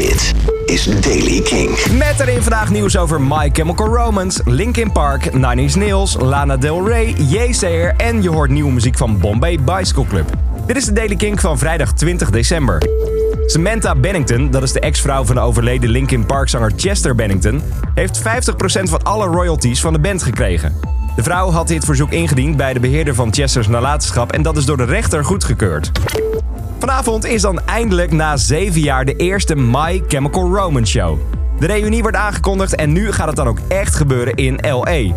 Dit is Daily King. Met erin vandaag nieuws over My Chemical Romance, Linkin Park, Nine Inch Nails, Lana Del Rey, Yesayer en je hoort nieuwe muziek van Bombay Bicycle Club. Dit is de Daily King van vrijdag 20 december. Samantha Bennington, dat is de ex-vrouw van de overleden Linkin Park-zanger Chester Bennington, heeft 50% van alle royalties van de band gekregen. De vrouw had dit verzoek ingediend bij de beheerder van Chesters nalatenschap en dat is door de rechter goedgekeurd. Vanavond is dan eindelijk na zeven jaar de eerste My Chemical Romance show. De reunie wordt aangekondigd en nu gaat het dan ook echt gebeuren in LA.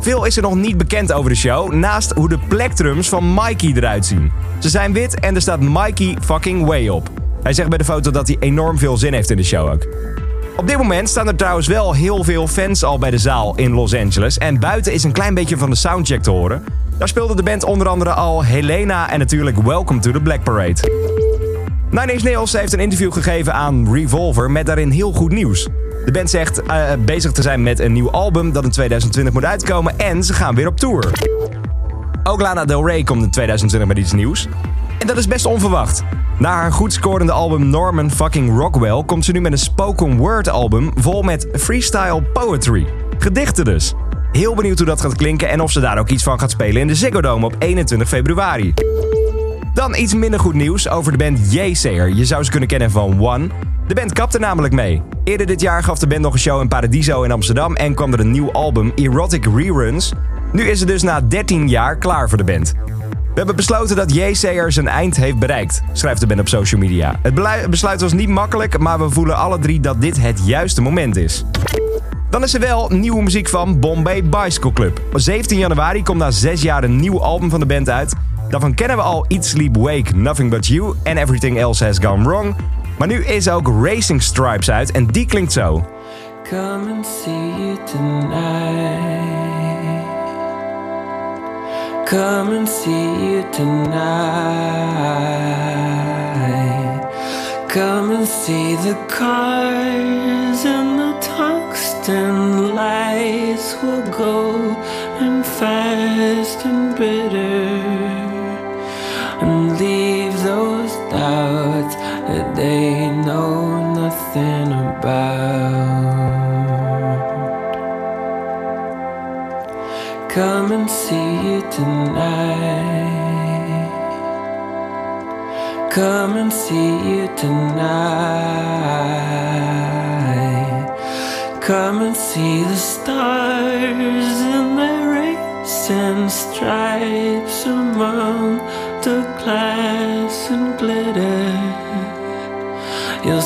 Veel is er nog niet bekend over de show, naast hoe de plektrums van Mikey eruit zien. Ze zijn wit en er staat Mikey fucking way op. Hij zegt bij de foto dat hij enorm veel zin heeft in de show ook. Op dit moment staan er trouwens wel heel veel fans al bij de zaal in Los Angeles. En buiten is een klein beetje van de soundcheck te horen. Daar speelde de band onder andere al Helena en natuurlijk Welcome to the Black Parade. Nine Inch Nails heeft een interview gegeven aan Revolver met daarin heel goed nieuws. De band zegt uh, bezig te zijn met een nieuw album dat in 2020 moet uitkomen en ze gaan weer op tour. Ook Lana Del Rey komt in 2020 met iets nieuws. En dat is best onverwacht. Na haar goed scorende album Norman fucking Rockwell komt ze nu met een spoken word album vol met freestyle poetry. Gedichten dus. Heel benieuwd hoe dat gaat klinken en of ze daar ook iets van gaat spelen in de Ziggo Dome op 21 februari. Dan iets minder goed nieuws over de band Yesayer. Je zou ze kunnen kennen van One. De band kapte namelijk mee. Eerder dit jaar gaf de band nog een show in Paradiso in Amsterdam en kwam er een nieuw album, Erotic Reruns. Nu is het dus na 13 jaar klaar voor de band. We hebben besloten dat Yesayer zijn eind heeft bereikt, schrijft de band op social media. Het besluit was niet makkelijk, maar we voelen alle drie dat dit het juiste moment is. Dan is er wel nieuwe muziek van Bombay Bicycle Club. Op 17 januari komt na 6 jaar een nieuw album van de band uit. Daarvan kennen we al Eat Sleep Wake, Nothing But You en Everything Else Has Gone Wrong. Maar nu is ook Racing Stripes uit en die klinkt zo. Come and see you tonight. Come and see you tonight. Come and see the cars and the tungsten lights will go and fast and bitter and leave those doubts that they know nothing about. Come and see you tonight. Come and see you tonight. Come and see the stars in their racing stripes among the glass and glitter. A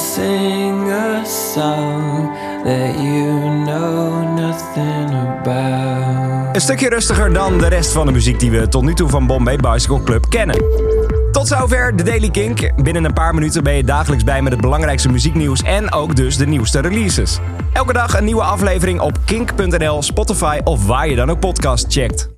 song that you know nothing about. Een stukje rustiger dan de rest van de muziek die we tot nu toe van Bombay Bicycle Club kennen. Tot zover de Daily Kink. Binnen een paar minuten ben je dagelijks bij met het belangrijkste muzieknieuws en ook dus de nieuwste releases. Elke dag een nieuwe aflevering op kink.nl, Spotify of waar je dan ook podcast checkt.